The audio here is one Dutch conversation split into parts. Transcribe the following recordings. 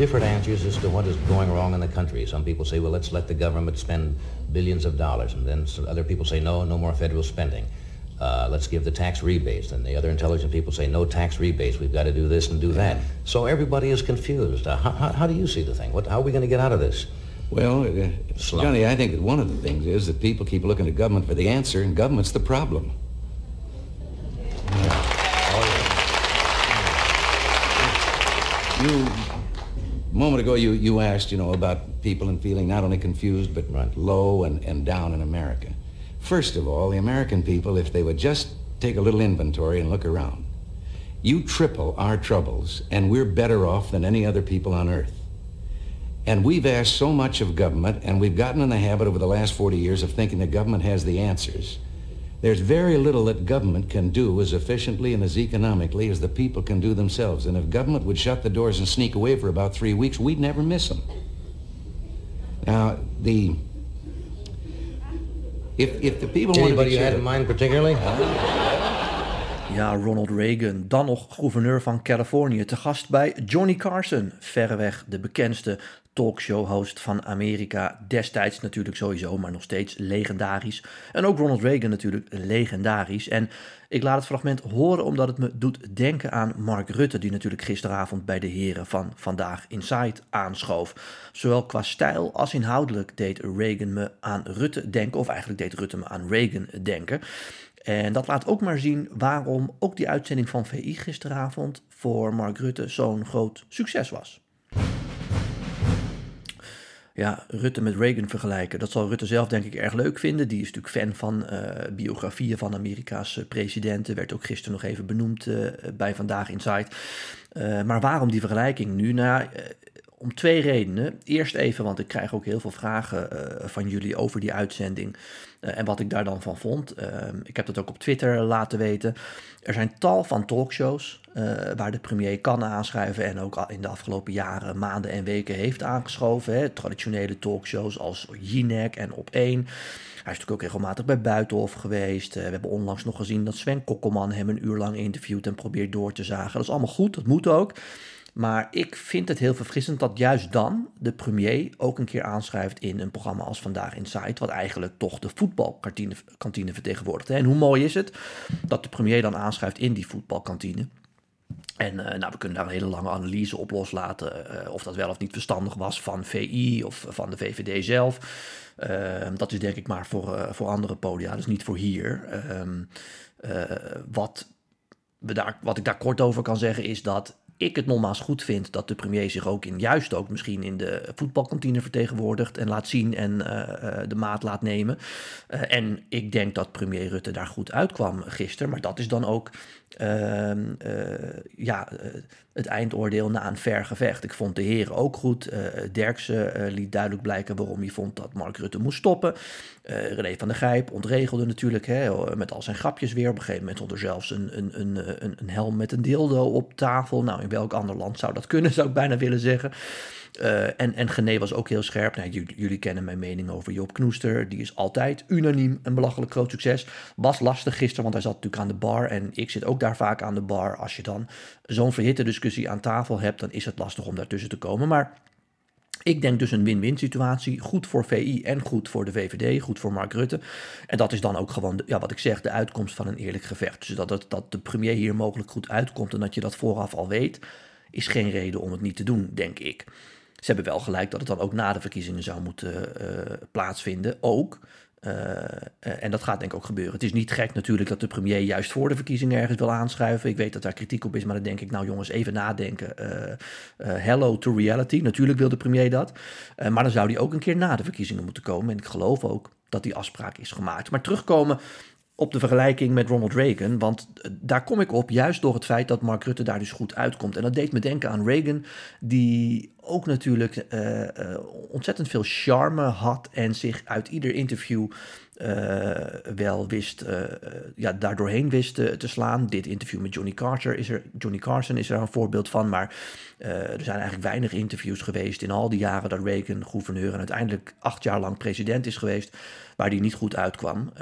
different answers as to what is going wrong in the country. Some people say, well, let's let the government spend billions of dollars. And then other people say, no, no more federal spending. Uh, let's give the tax rebates. And the other intelligent people say, no tax rebates. We've got to do this and do that. So everybody is confused. Uh, how, how, how, do you see the thing? What, how are we going to get out of this? Well, uh, Johnny, I think that one of the things is that people keep looking to government for the answer, and government's the problem. You, a moment ago, you, you asked, you know, about people and feeling not only confused, but right. low and, and down in America. First of all, the American people, if they would just take a little inventory and look around, you triple our troubles, and we're better off than any other people on earth. And we've asked so much of government, and we've gotten in the habit over the last 40 years of thinking that government has the answers. There's very little that government can do as efficiently and as economically as the people can do themselves. And if government would shut the doors and sneak away for about three weeks, we'd never miss them. Now, the if, if the people Anybody you had in mind particularly? Ja, Ronald Reagan, dan nog gouverneur van Californië, te gast bij Johnny Carson, verreweg de bekendste talkshow-host van Amerika. Destijds natuurlijk sowieso, maar nog steeds legendarisch. En ook Ronald Reagan natuurlijk legendarisch. En ik laat het fragment horen omdat het me doet denken aan Mark Rutte, die natuurlijk gisteravond bij de heren van Vandaag Inside aanschoof. Zowel qua stijl als inhoudelijk deed Reagan me aan Rutte denken, of eigenlijk deed Rutte me aan Reagan denken. En dat laat ook maar zien waarom ook die uitzending van VI gisteravond voor Mark Rutte zo'n groot succes was ja, Rutte met Reagan vergelijken. Dat zal Rutte zelf denk ik erg leuk vinden. Die is natuurlijk fan van uh, biografieën van Amerika's uh, presidenten. Werd ook gisteren nog even benoemd uh, bij Vandaag Insight. maar waarom die vergelijking nu? Nou, om twee redenen. Eerst even, want ik krijg ook heel veel vragen van jullie over die uitzending. en wat ik daar dan van vond. Ehm, ik heb dat ook op Twitter laten weten. Er zijn tal van talkshows uh, waar de premier kan aanschrijven en ook in de afgelopen jaren, maanden en weken heeft aangeschoven. Hè. Traditionele talkshows als Jinek en Op1. Hij is natuurlijk ook regelmatig bij Buitenhof geweest. We hebben onlangs nog gezien dat Sven Kokkelman hem een uur lang interviewt en probeert door te zagen. Dat is allemaal goed, dat moet ook. Maar ik vind het heel verfrissend dat juist dan de premier ook een keer aanschrijft in een programma als Vandaag Inside, wat eigenlijk toch de voetbalkantine vertegenwoordigt. En hoe mooi is het dat de premier dan aanschrijft in die voetbalkantine. En uh, nou, we kunnen daar een hele lange analyse op loslaten. Uh, of dat wel of niet verstandig was van VI of van de VVD zelf. Uh, dat is denk ik maar voor, voor andere podia, dus niet voor hier. Ehm, wat, we daar, wat ik daar kort over kan zeggen is dat ik het nogmaals goed vind dat de premier zich ook in, juist ook misschien in de voetbalkantine vertegenwoordigt en laat zien en uh, de maat laat nemen. Uh, en ik denk dat premier Rutte daar goed uitkwam gisteren, maar dat is dan ook Ehm, eh, ja, eh, het eindoordeel na een ver gevecht. Ik vond de heren ook goed. Uh, Derksen liet duidelijk blijken waarom hij vond dat Mark Rutte moest stoppen. René van der Gijp ontregelde natuurlijk hè, met al zijn grapjes weer. Op een gegeven moment stond er zelfs een, een, een, een, een helm met een dildo op tafel. Nou, in welk ander land zou dat kunnen, zou ik bijna willen zeggen. Uh, en, en Gené was ook heel scherp. Nou, jullie, kennen mijn mening over Joop Knoester. Die is altijd unaniem een belachelijk groot succes. Was lastig gisteren, want hij zat natuurlijk aan de bar. En ik zit ook daar vaak aan de bar. Als je dan zo'n verhitte discussie aan tafel hebt, dan is het lastig om daartussen te komen. Maar ik denk dus een win-win situatie. Goed voor VI en goed voor de VVD, goed voor Mark Rutte. En dat is dan ook gewoon, ja, wat ik zeg, de uitkomst van een eerlijk gevecht. Dus dat, dat de premier hier mogelijk goed uitkomt en dat je dat vooraf al weet, is geen reden om het niet te doen, denk ik. Ze hebben wel gelijk dat het dan ook na de verkiezingen zou moeten uh, plaatsvinden. Ook. Uh, en dat gaat denk ik ook gebeuren. Het is niet gek natuurlijk dat de premier juist voor de verkiezingen ergens wil aanschuiven. Ik weet dat daar kritiek op is, maar dan denk ik, nou jongens, even nadenken. hello to reality. Natuurlijk wil de premier dat. maar dan zou die ook een keer na de verkiezingen moeten komen. En ik geloof ook dat die afspraak is gemaakt. Maar terugkomen op de vergelijking met Ronald Reagan. Want eh, daar kom ik op juist door het feit dat Mark Rutte daar dus goed uitkomt. En dat deed me denken aan Reagan, die ook natuurlijk uh, uh, ontzettend veel charme had en zich uit ieder interview wel wist, uh, ja, daardoorheen wist te slaan. Dit interview met Johnny Carter is er, Johnny Carson is er een voorbeeld van, maar er zijn eigenlijk weinig interviews geweest in al die jaren dat Reagan gouverneur en uiteindelijk acht jaar lang president is geweest, waar die niet goed uitkwam.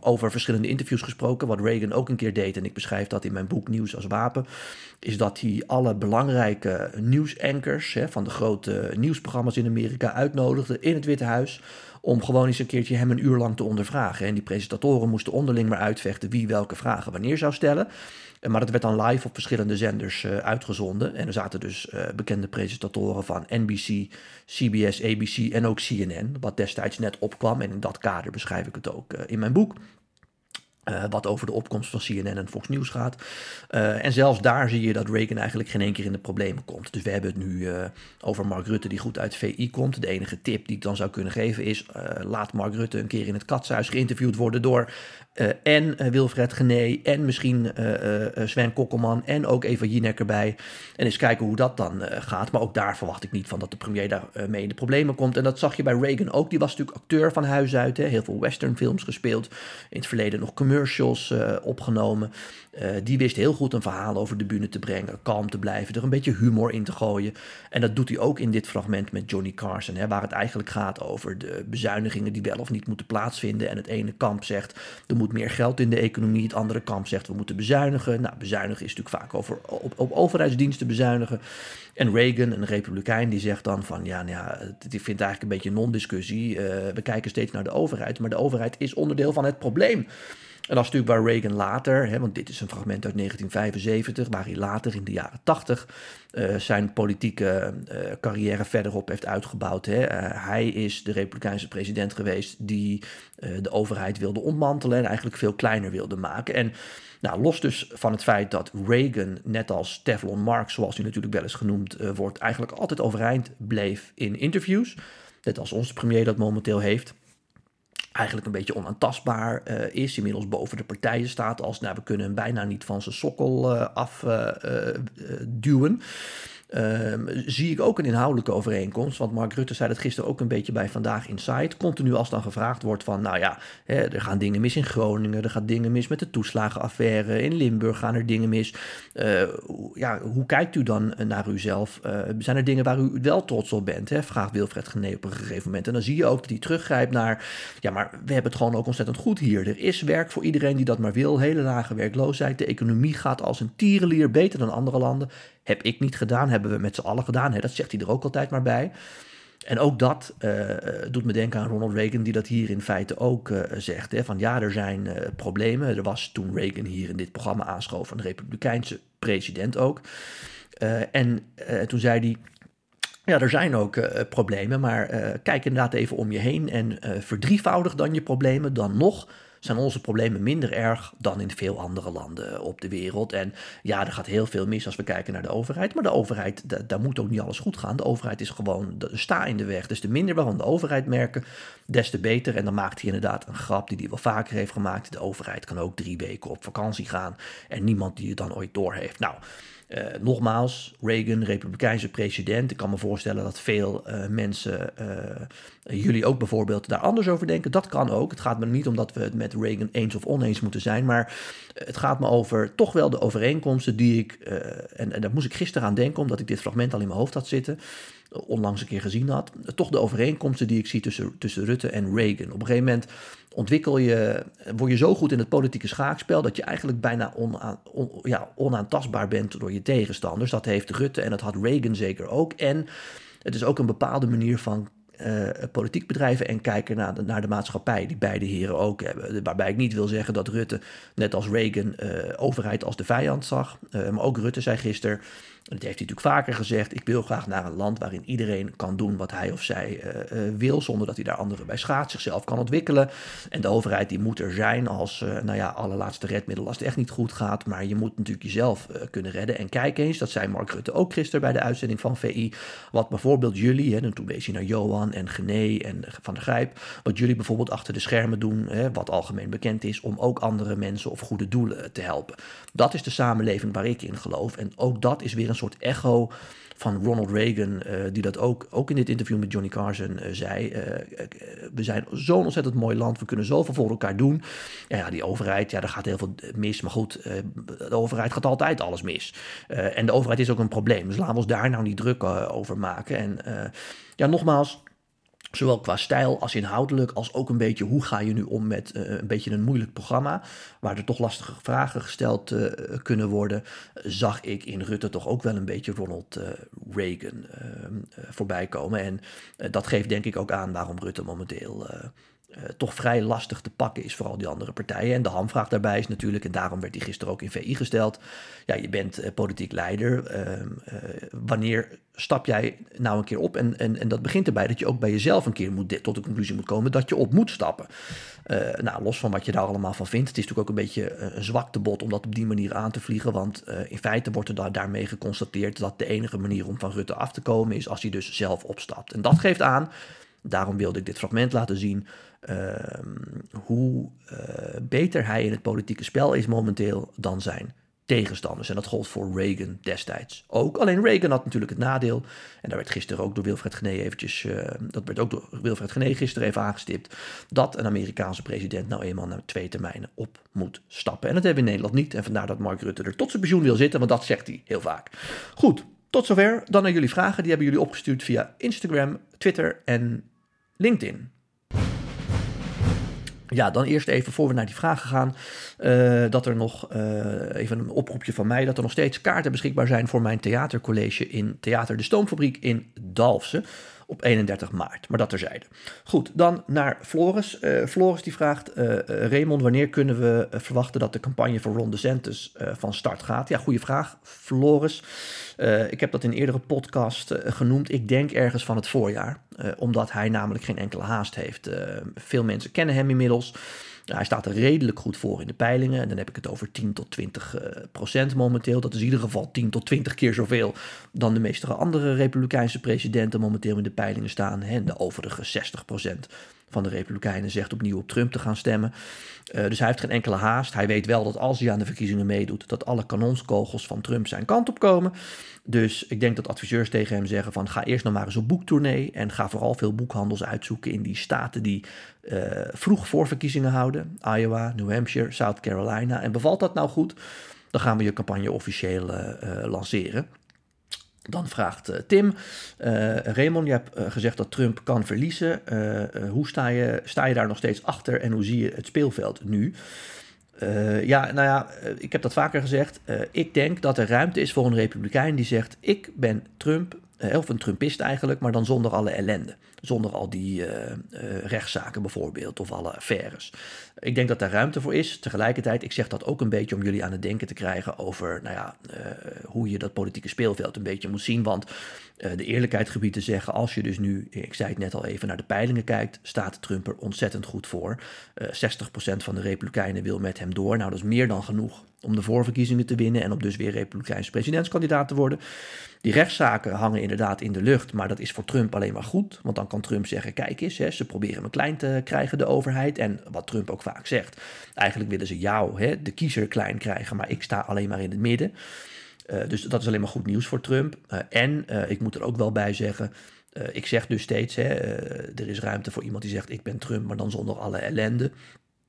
Over, verschillende interviews gesproken, wat Reagan ook een keer deed, en ik beschrijf dat in mijn boek Nieuws als Wapen, is dat hij alle belangrijke nieuwsankers van de grote nieuwsprogramma's in Amerika uitnodigde in het Witte Huis om gewoon eens een keertje hem een uur lang te ondervragen. En die presentatoren moesten onderling maar uitvechten wie welke vragen wanneer zou stellen. Maar dat werd dan live op verschillende zenders uh, uitgezonden. En er zaten dus uh, bekende presentatoren van NBC, CBS, ABC en ook CNN, wat destijds net opkwam. En in dat kader beschrijf ik het ook in mijn boek. Uh, wat over de opkomst van CNN en Fox News gaat. Uh, en zelfs daar zie je dat Reagan eigenlijk geen één keer in de problemen komt. Dus we hebben het nu uh, over Mark Rutte die goed uit VI komt. De enige tip die ik dan zou kunnen geven is... laat Mark Rutte een keer in het katshuis geïnterviewd worden door... en Wilfred Gené en misschien Sven Kokkelman en ook Eva Jinek erbij. En eens kijken hoe dat dan gaat. Maar ook daar verwacht ik niet van dat de premier daarmee in de problemen komt. En dat zag je bij Reagan ook. Die was natuurlijk acteur van huis uit. Hè. Heel veel westernfilms gespeeld. In het verleden nog commercials opgenomen. Die wist heel goed een verhaal over de bühne te brengen, kalm te blijven, er een beetje humor in te gooien. En dat doet hij ook in dit fragment met Johnny Carson, hè, waar het eigenlijk gaat over de bezuinigingen die wel of niet moeten plaatsvinden. En het ene kamp zegt er moet meer geld in de economie, het andere kamp zegt we moeten bezuinigen. Nou, bezuinigen is natuurlijk vaak over op, op overheidsdiensten bezuinigen. En Reagan, een republikein, die zegt dan van ja, nou ja die vindt eigenlijk een beetje non-discussie. Uh, we kijken steeds naar de overheid, maar de overheid is onderdeel van het probleem. En dat is natuurlijk waar Reagan later, hè, want dit is een fragment uit 1975, waar hij later in de jaren 80 uh, zijn politieke uh, carrière verderop heeft uitgebouwd. Hè. Uh, hij is de Republikeinse president geweest die de overheid wilde ontmantelen en eigenlijk veel kleiner wilde maken. En nou, los dus van het feit dat Reagan, net als Teflon Marx, zoals hij natuurlijk wel eens genoemd wordt, eigenlijk altijd overeind bleef in interviews. Net als onze premier dat momenteel heeft eigenlijk een beetje onaantastbaar uh, is. Inmiddels boven de partijen staat als, nou, we kunnen hem bijna niet van zijn sokkel uh, afduwen. Um, zie ik ook een inhoudelijke overeenkomst. Want Mark Rutte zei dat gisteren ook een beetje bij Vandaag Inside. Continu als dan gevraagd wordt van, nou ja, hè, er gaan dingen mis in Groningen. Er gaan dingen mis met de toeslagenaffaire. In Limburg gaan er dingen mis. Uh, ja, hoe kijkt u dan naar uzelf? Uh, zijn er dingen waar u wel trots op bent? Hè? Vraagt Wilfred Gené op een gegeven moment. En dan zie je ook dat hij teruggrijpt naar, ja, maar we hebben het gewoon ook ontzettend goed hier. Er is werk voor iedereen die dat maar wil. Hele lage werkloosheid. De economie gaat als een tierenlier beter dan andere landen. Heb ik niet gedaan, hebben we met z'n allen gedaan. Hè? Dat zegt hij er ook altijd maar bij. En ook dat uh, doet me denken aan Ronald Reagan, die dat hier in feite ook uh, zegt. Hè, van ja, er zijn problemen. Er was toen Reagan hier in dit programma aanschoof, een republikeinse president ook. en toen zei hij. Ja, er zijn ook problemen, maar kijk inderdaad even om je heen en verdrievoudig dan je problemen. Dan nog zijn onze problemen minder erg dan in veel andere landen op de wereld. En ja, er gaat heel veel mis als we kijken naar de overheid. Maar de overheid, daar moet ook niet alles goed gaan. De overheid is gewoon de sta in de weg. Dus de minder we van de overheid merken, des te beter. En dan maakt hij inderdaad een grap die hij wel vaker heeft gemaakt. De overheid kan ook drie weken op vakantie gaan en niemand die het dan ooit door heeft. Nou. Uh, nogmaals, Reagan, republikeinse president. Ik kan me voorstellen dat veel uh, mensen, uh, jullie ook bijvoorbeeld, daar anders over denken. Dat kan ook. Het gaat me niet om dat we het met Reagan eens of oneens moeten zijn. Maar het gaat me over toch wel de overeenkomsten die ik, en, en daar moest ik gisteren aan denken, omdat ik dit fragment al in mijn hoofd had zitten onlangs een keer gezien had. Toch de overeenkomsten die ik zie tussen, tussen Rutte en Reagan. Op een gegeven moment ontwikkel je, word je zo goed in het politieke schaakspel dat je eigenlijk bijna onaan, ja, onaantastbaar bent door je tegenstanders. Dat heeft Rutte en dat had Reagan zeker ook. En het is ook een bepaalde manier van uh, politiek bedrijven en kijken naar de, naar de maatschappij, die beide heren ook hebben. Waarbij ik niet wil zeggen dat Rutte, net als Reagan, uh, overheid als de vijand zag. Uh, maar ook Rutte zei gisteren, dat heeft hij natuurlijk vaker gezegd, ik wil graag naar een land waarin iedereen kan doen wat hij of zij wil, zonder dat hij daar anderen bij schaadt, zichzelf kan ontwikkelen. En de overheid die moet er zijn als, nou ja, allerlaatste redmiddel als het echt niet goed gaat. Maar je moet natuurlijk jezelf kunnen redden. En kijk eens, dat zei Mark Rutte ook gisteren bij de uitzending van VI, wat bijvoorbeeld jullie, hè, en toen wees hij naar Johan, en Gené en Van der Grijp. Wat jullie bijvoorbeeld achter de schermen doen, hè, wat algemeen bekend is, om ook andere mensen of goede doelen te helpen. Dat is de samenleving waar ik in geloof. En ook dat is weer een soort echo van Ronald Reagan, uh, die dat ook, ook in dit interview met Johnny Carson uh, zei. Uh, we zijn zo'n ontzettend mooi land, we kunnen zoveel voor elkaar doen. Ja, ja die overheid, ja, daar gaat heel veel mis. Maar goed, de overheid gaat altijd alles mis. en de overheid is ook een probleem. Dus laten we ons daar nou niet druk over maken. En ja, nogmaals, Zowel qua stijl als inhoudelijk, als ook een beetje hoe ga je nu om met uh, een beetje een moeilijk programma, waar er toch lastige vragen gesteld uh, kunnen worden, zag ik in Rutte toch ook wel een beetje Ronald uh, Reagan voorbij komen. En dat geeft denk ik ook aan waarom Rutte momenteel uh, toch vrij lastig te pakken is voor al die andere partijen. En de hamvraag daarbij is natuurlijk, en daarom werd hij gisteren ook in VI gesteld, ja, je bent uh, politiek leider. Uh, wanneer stap jij nou een keer op? En, en, en dat begint erbij dat je ook bij jezelf een keer moet, tot de conclusie moet komen dat je op moet stappen. nou, los van wat je daar allemaal van vindt, het is natuurlijk ook een beetje een zwaktebod om dat op die manier aan te vliegen. Want in feite wordt er daar, daarmee geconstateerd dat de enige manier om van Rutte af te komen is als hij dus zelf opstapt. En dat geeft aan daarom wilde ik dit fragment laten zien. Ehm, hoe uh, beter hij in het politieke spel is momenteel dan zijn tegenstanders. En dat gold voor Reagan destijds ook. Alleen Reagan had natuurlijk het nadeel, en daar werd gisteren ook door Wilfred Gené eventjes, uh, dat werd ook door Wilfred Gené gisteren even aangestipt, dat een Amerikaanse president nou eenmaal na twee termijnen op moet stappen. En dat hebben we in Nederland niet. En vandaar dat Mark Rutte er tot zijn pensioen wil zitten, want dat zegt hij heel vaak. Goed, tot zover. Dan naar jullie vragen. Die hebben jullie opgestuurd via Instagram, Twitter en LinkedIn. Ja, dan eerst even voor we naar die vragen gaan. Uh, dat er nog, uh, even een oproepje van mij, dat er nog steeds kaarten beschikbaar zijn voor mijn theatercollege in Theater de Stoomfabriek in Dalfsen op 31 maart. Maar dat terzijde. Goed, dan naar Floris. Uh, Floris die vraagt, uh, Raymond, wanneer kunnen we verwachten dat de campagne voor Ron DeSantis van start gaat? Ja, goede vraag, Floris. ik heb dat in eerdere podcast genoemd. Ik denk ergens van het voorjaar, omdat hij namelijk geen enkele haast heeft. veel mensen kennen hem inmiddels hij staat er redelijk goed voor in de peilingen. En dan heb ik het over 10 tot 20 uh, procent momenteel. Dat is in ieder geval 10 tot 20 keer zoveel dan de meeste andere Republikeinse presidenten momenteel in de peilingen staan. En de overige 60 procent van de Republikeinen zegt opnieuw op Trump te gaan stemmen. Uh, dus hij heeft geen enkele haast. Hij weet wel dat als hij aan de verkiezingen meedoet, dat alle kanonskogels van Trump zijn kant op komen. Dus ik denk dat adviseurs tegen hem zeggen van ga eerst nog maar eens op boektournee en ga vooral veel boekhandels uitzoeken in die staten die uh, vroeg voorverkiezingen houden. Iowa, New Hampshire, South Carolina. En bevalt dat nou goed, dan gaan we je campagne officieel uh, lanceren. Dan vraagt uh, Tim, uh, Raymond, je hebt uh, gezegd dat Trump kan verliezen. hoe sta je, sta je daar nog steeds achter en hoe zie je het speelveld nu? ja, nou ja, ik heb dat vaker gezegd. ik denk dat er ruimte is voor een republikein die zegt: Ik ben Trump, of een Trumpist eigenlijk, maar dan zonder alle ellende. Zonder al die uh, uh, rechtszaken bijvoorbeeld of alle affaires. Ik denk dat daar ruimte voor is. Tegelijkertijd, ik zeg dat ook een beetje om jullie aan het denken te krijgen over nou ja, uh, hoe je dat politieke speelveld een beetje moet zien. Want de eerlijkheid gebied te zeggen, als je dus nu, ik zei het net al even, naar de peilingen kijkt, staat Trump er ontzettend goed voor. 60% van de Republikeinen wil met hem door. Nou, dat is meer dan genoeg om de voorverkiezingen te winnen en om dus weer Republikeins presidentskandidaat te worden. Die rechtszaken hangen inderdaad in de lucht, maar dat is voor Trump alleen maar goed. Want dan kan Trump zeggen: kijk eens, hè, ze proberen me klein te krijgen, de overheid. En wat Trump ook vaak zegt: eigenlijk willen ze jou, hè, de kiezer, klein krijgen, maar ik sta alleen maar in het midden. Uh, dus dat is alleen maar goed nieuws voor Trump. Uh, en uh, ik moet er ook wel bij zeggen. ik zeg dus steeds, hè, er is ruimte voor iemand die zegt ik ben Trump, maar dan zonder alle ellende.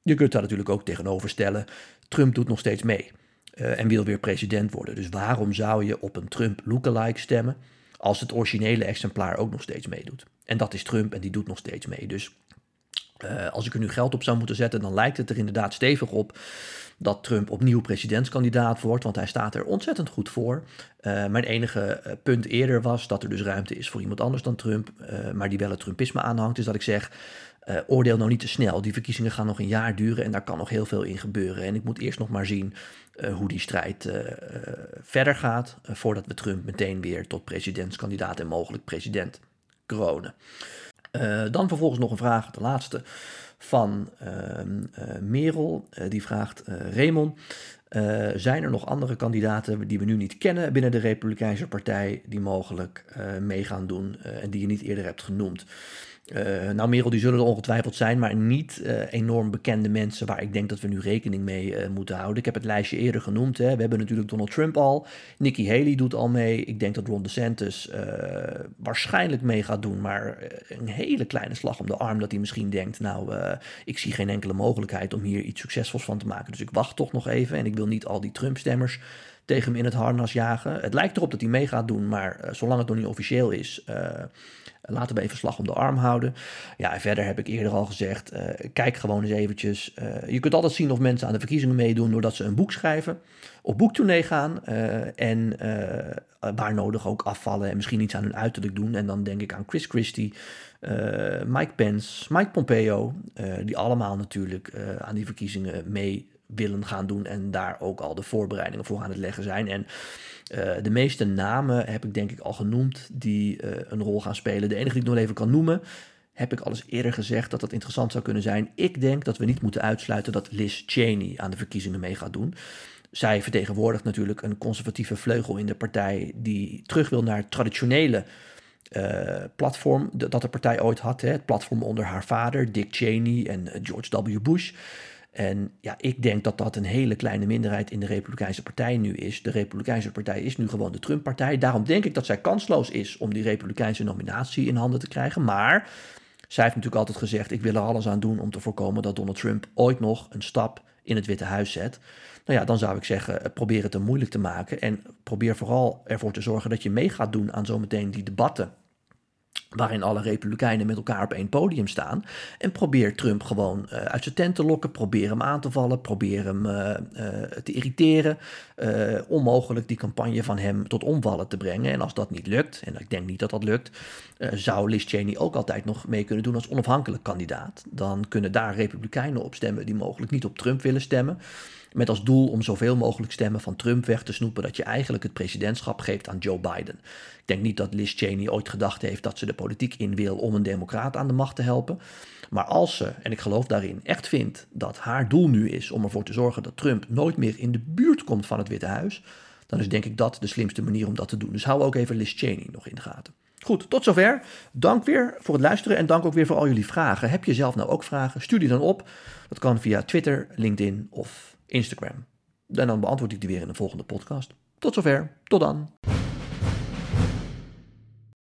Je kunt daar natuurlijk ook tegenover stellen. Trump doet nog steeds mee en wil weer president worden. Dus waarom zou je op een Trump lookalike stemmen als het originele exemplaar ook nog steeds meedoet? En dat is Trump en die doet nog steeds mee. Dus uh, als ik er nu geld op zou moeten zetten, dan lijkt het er inderdaad stevig op dat Trump opnieuw presidentskandidaat wordt, want hij staat er ontzettend goed voor. Uh, mijn enige punt eerder was dat er dus ruimte is voor iemand anders dan Trump, maar die wel het Trumpisme aanhangt. Dus dat ik zeg, oordeel nou niet te snel. Die verkiezingen gaan nog een jaar duren en daar kan nog heel veel in gebeuren. En ik moet eerst nog maar zien hoe die strijd verder gaat, voordat we Trump meteen weer tot presidentskandidaat en mogelijk president kronen. dan vervolgens nog een vraag, de laatste, van ehm, Merel. die vraagt, Raymond, zijn er nog andere kandidaten die we nu niet kennen binnen de Republikeinse Partij die mogelijk mee gaan doen en die je niet eerder hebt genoemd? Uh, nou, Merel, die zullen er ongetwijfeld zijn, maar niet uh, enorm bekende mensen waar ik denk dat we nu rekening mee uh, moeten houden. Ik heb het lijstje eerder genoemd. Hè. We hebben natuurlijk Donald Trump al. Nikki Haley doet al mee. Ik denk dat Ron DeSantis waarschijnlijk mee gaat doen, maar een hele kleine slag om de arm dat hij misschien denkt, nou, ik zie geen enkele mogelijkheid om hier iets succesvols van te maken. Dus ik wacht toch nog even en ik wil niet al die Trump-stemmers tegen hem in het harnas jagen. Het lijkt erop dat hij mee gaat doen, maar zolang het nog niet officieel is, laten we even slag om de arm houden. Ja, verder heb ik eerder al gezegd, uh, kijk gewoon eens eventjes. je kunt altijd zien of mensen aan de verkiezingen meedoen doordat ze een boek schrijven, op boektournee gaan en waar nodig ook afvallen en misschien iets aan hun uiterlijk doen. En dan denk ik aan Chris Christie, Mike Pence, Mike Pompeo, die allemaal natuurlijk aan die verkiezingen mee willen gaan doen en daar ook al de voorbereidingen voor aan het leggen zijn. En uh, de meeste namen heb ik denk ik al genoemd die uh, een rol gaan spelen. De enige die ik nog even kan noemen, heb ik al eens eerder gezegd dat dat interessant zou kunnen zijn. Ik denk dat we niet moeten uitsluiten dat Liz Cheney aan de verkiezingen mee gaat doen. Zij vertegenwoordigt natuurlijk een conservatieve vleugel in de partij die terug wil naar het traditionele uh, platform dat de partij ooit had. Hè? Het platform onder haar vader, Dick Cheney en George W. Bush. En ja, ik denk dat dat een hele kleine minderheid in de Republikeinse Partij nu is. De Republikeinse Partij is nu gewoon de Trump-partij. Daarom denk ik dat zij kansloos is om die Republikeinse nominatie in handen te krijgen. Maar zij heeft natuurlijk altijd gezegd: ik wil er alles aan doen om te voorkomen dat Donald Trump ooit nog een stap in het Witte Huis zet. Nou ja, dan zou ik zeggen: eh, probeer het hem moeilijk te maken. En probeer vooral ervoor te zorgen dat je mee gaat doen aan zometeen die debatten waarin alle republikeinen met elkaar op één podium staan. En probeer Trump gewoon uh, uit zijn tent te lokken, probeer hem aan te vallen, probeer hem uh, uh, te irriteren. onmogelijk die campagne van hem tot omvallen te brengen. En als dat niet lukt, en ik denk niet dat dat lukt, zou Liz Cheney ook altijd nog mee kunnen doen als onafhankelijk kandidaat. Dan kunnen daar republikeinen op stemmen die mogelijk niet op Trump willen stemmen. Met als doel om zoveel mogelijk stemmen van Trump weg te snoepen dat je eigenlijk het presidentschap geeft aan Joe Biden. Ik denk niet dat Liz Cheney ooit gedacht heeft dat ze de politiek in wil om een democraat aan de macht te helpen. Maar als ze, en ik geloof daarin, echt vindt dat haar doel nu is om ervoor te zorgen dat Trump nooit meer in de buurt komt van het Witte Huis, dan is denk ik dat de slimste manier om dat te doen. Dus hou ook even Liz Cheney nog in de gaten. Goed, tot zover. Dank weer voor het luisteren en dank ook weer voor al jullie vragen. Heb je zelf nou ook vragen? Stuur die dan op. Dat kan via Twitter, LinkedIn of Instagram. En dan beantwoord ik die weer in de volgende podcast. Tot zover. Tot dan.